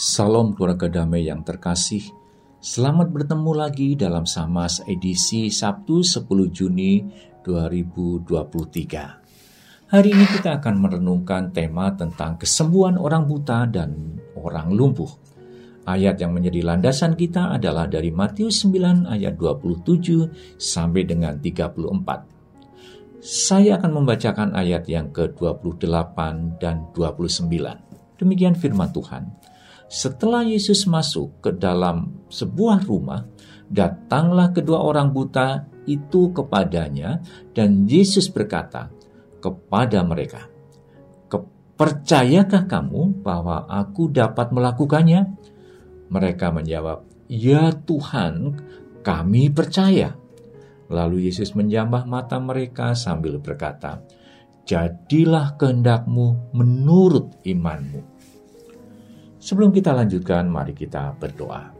Salam keluarga damai yang terkasih. Selamat bertemu lagi dalam Samas edisi Sabtu 10 Juni 2023. Hari ini kita akan merenungkan tema tentang kesembuhan orang buta dan orang lumpuh. Ayat yang menjadi landasan kita adalah dari Matius 9 ayat 27 sampai dengan 34. Saya akan membacakan ayat yang ke-28 dan 29. Demikian firman Tuhan. Setelah Yesus masuk ke dalam sebuah rumah, datanglah kedua orang buta itu kepadanya, dan Yesus berkata kepada mereka, "Percayakah kamu bahwa Aku dapat melakukannya?" Mereka menjawab, "Ya Tuhan, kami percaya." Lalu Yesus menjambah mata mereka sambil berkata, "Jadilah kehendakmu menurut imanmu." Sebelum kita lanjutkan, mari kita berdoa.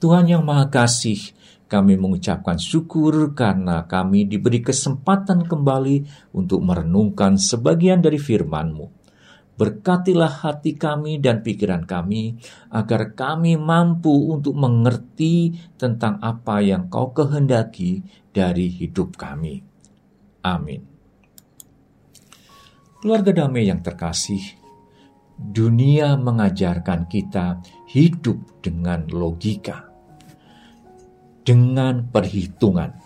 Tuhan yang Maha Kasih, kami mengucapkan syukur karena kami diberi kesempatan kembali untuk merenungkan sebagian dari firman-Mu. Berkatilah hati kami dan pikiran kami, agar kami mampu untuk mengerti tentang apa yang Kau kehendaki dari hidup kami. Amin. Keluarga damai yang terkasih, dunia mengajarkan kita hidup dengan logika, dengan perhitungan.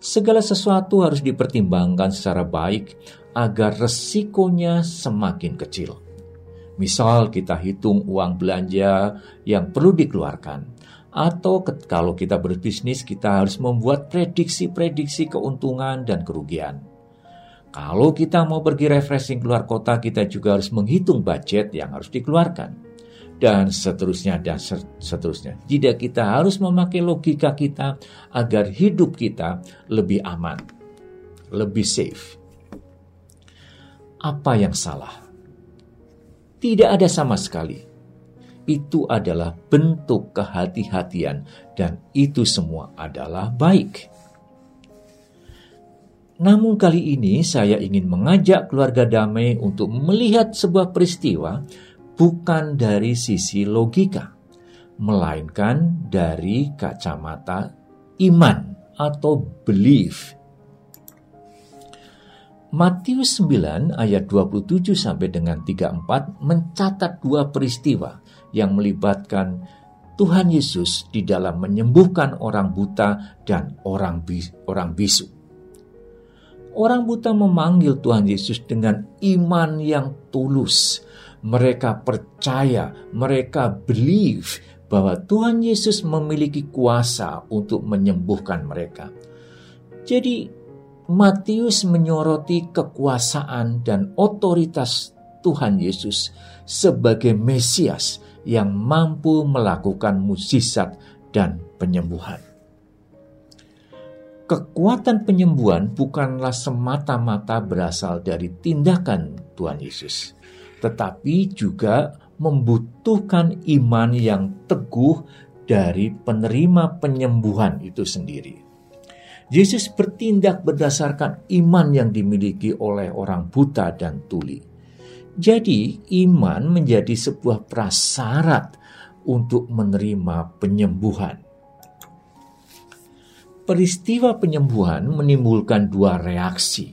Segala sesuatu harus dipertimbangkan secara baik agar resikonya semakin kecil. Misal kita hitung uang belanja yang perlu dikeluarkan, atau kalau kita berbisnis kita harus membuat prediksi-prediksi keuntungan dan kerugian. Kalau kita mau pergi refreshing keluar kota, kita juga harus menghitung budget yang harus dikeluarkan. Dan seterusnya, dan seterusnya. Tidak kita harus memakai logika kita agar hidup kita lebih aman, lebih safe. Apa yang salah? Tidak ada sama sekali. Itu adalah bentuk kehati-hatian dan itu semua adalah baik. Namun kali ini saya ingin mengajak keluarga damai untuk melihat sebuah peristiwa bukan dari sisi logika, melainkan dari kacamata iman atau belief. Matius 9 ayat 27 sampai dengan 34 mencatat dua peristiwa yang melibatkan Tuhan Yesus di dalam menyembuhkan orang buta dan orang orang bisu. Orang buta memanggil Tuhan Yesus dengan iman yang tulus. Mereka percaya, mereka believe bahwa Tuhan Yesus memiliki kuasa untuk menyembuhkan mereka. Jadi, Matius menyoroti kekuasaan dan otoritas Tuhan Yesus sebagai Mesias yang mampu melakukan mukjizat dan penyembuhan. Kekuatan penyembuhan bukanlah semata-mata berasal dari tindakan Tuhan Yesus, tetapi juga membutuhkan iman yang teguh dari penerima penyembuhan itu sendiri. Yesus bertindak berdasarkan iman yang dimiliki oleh orang buta dan tuli. Jadi, iman menjadi sebuah prasyarat untuk menerima penyembuhan peristiwa penyembuhan menimbulkan dua reaksi.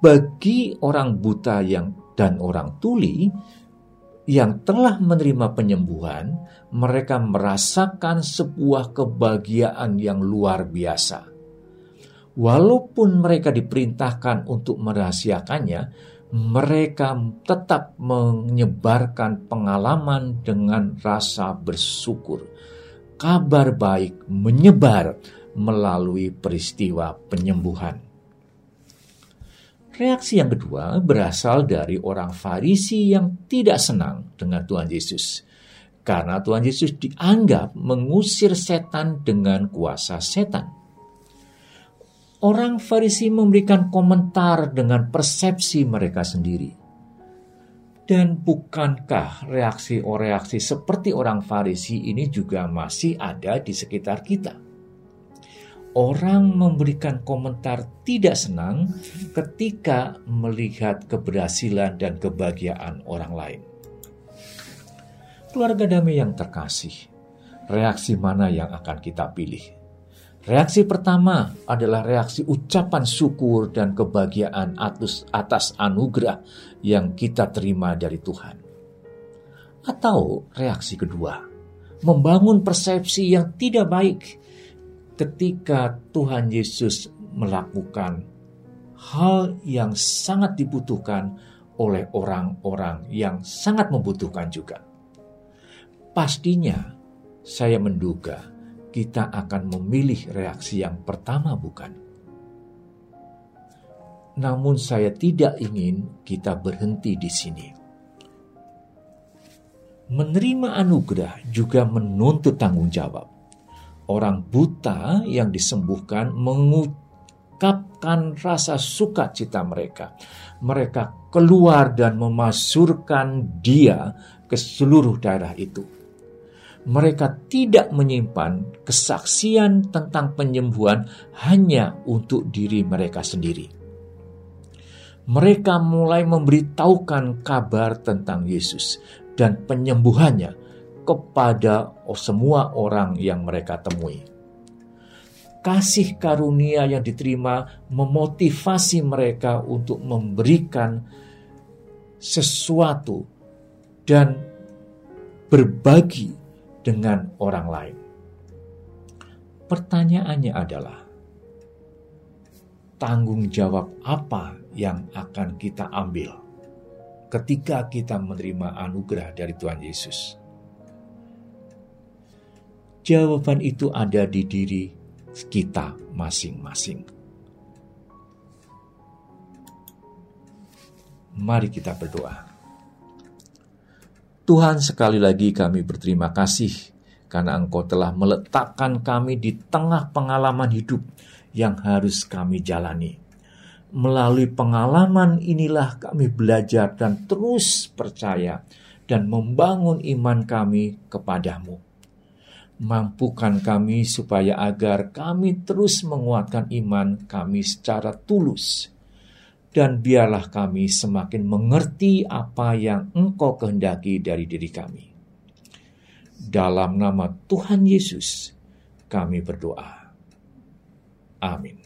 Bagi orang buta yang dan orang tuli yang telah menerima penyembuhan, mereka merasakan sebuah kebahagiaan yang luar biasa. Walaupun mereka diperintahkan untuk merahasiakannya, mereka tetap menyebarkan pengalaman dengan rasa bersyukur. Kabar baik menyebar melalui peristiwa penyembuhan. Reaksi yang kedua berasal dari orang Farisi yang tidak senang dengan Tuhan Yesus, karena Tuhan Yesus dianggap mengusir setan dengan kuasa setan. Orang Farisi memberikan komentar dengan persepsi mereka sendiri. Dan bukankah reaksi-reaksi seperti orang Farisi ini juga masih ada di sekitar kita? Orang memberikan komentar tidak senang ketika melihat keberhasilan dan kebahagiaan orang lain. Keluarga damai yang terkasih, reaksi mana yang akan kita pilih? Reaksi pertama adalah reaksi ucapan syukur dan kebahagiaan atas, atas anugerah yang kita terima dari Tuhan. Atau reaksi kedua, membangun persepsi yang tidak baik ketika Tuhan Yesus melakukan hal yang sangat dibutuhkan oleh orang-orang yang sangat membutuhkan juga. Pastinya, saya menduga kita akan memilih reaksi yang pertama, bukan? Namun, saya tidak ingin kita berhenti di sini. Menerima anugerah juga menuntut tanggung jawab. Orang buta yang disembuhkan mengungkapkan rasa sukacita mereka. Mereka keluar dan memasurkan dia ke seluruh daerah itu mereka tidak menyimpan kesaksian tentang penyembuhan hanya untuk diri mereka sendiri. Mereka mulai memberitahukan kabar tentang Yesus dan penyembuhannya kepada semua orang yang mereka temui. Kasih karunia yang diterima memotivasi mereka untuk memberikan sesuatu dan berbagi dengan orang lain. Pertanyaannya adalah, tanggung jawab apa yang akan kita ambil ketika kita menerima anugerah dari Tuhan Yesus? Jawaban itu ada di diri kita masing-masing. Mari kita berdoa. Tuhan sekali lagi kami berterima kasih karena Engkau telah meletakkan kami di tengah pengalaman hidup yang harus kami jalani. Melalui pengalaman inilah kami belajar dan terus percaya dan membangun iman kami kepadamu. Mampukan kami supaya agar kami terus menguatkan iman kami secara tulus dan biarlah kami semakin mengerti apa yang Engkau kehendaki dari diri kami. Dalam nama Tuhan Yesus, kami berdoa. Amin.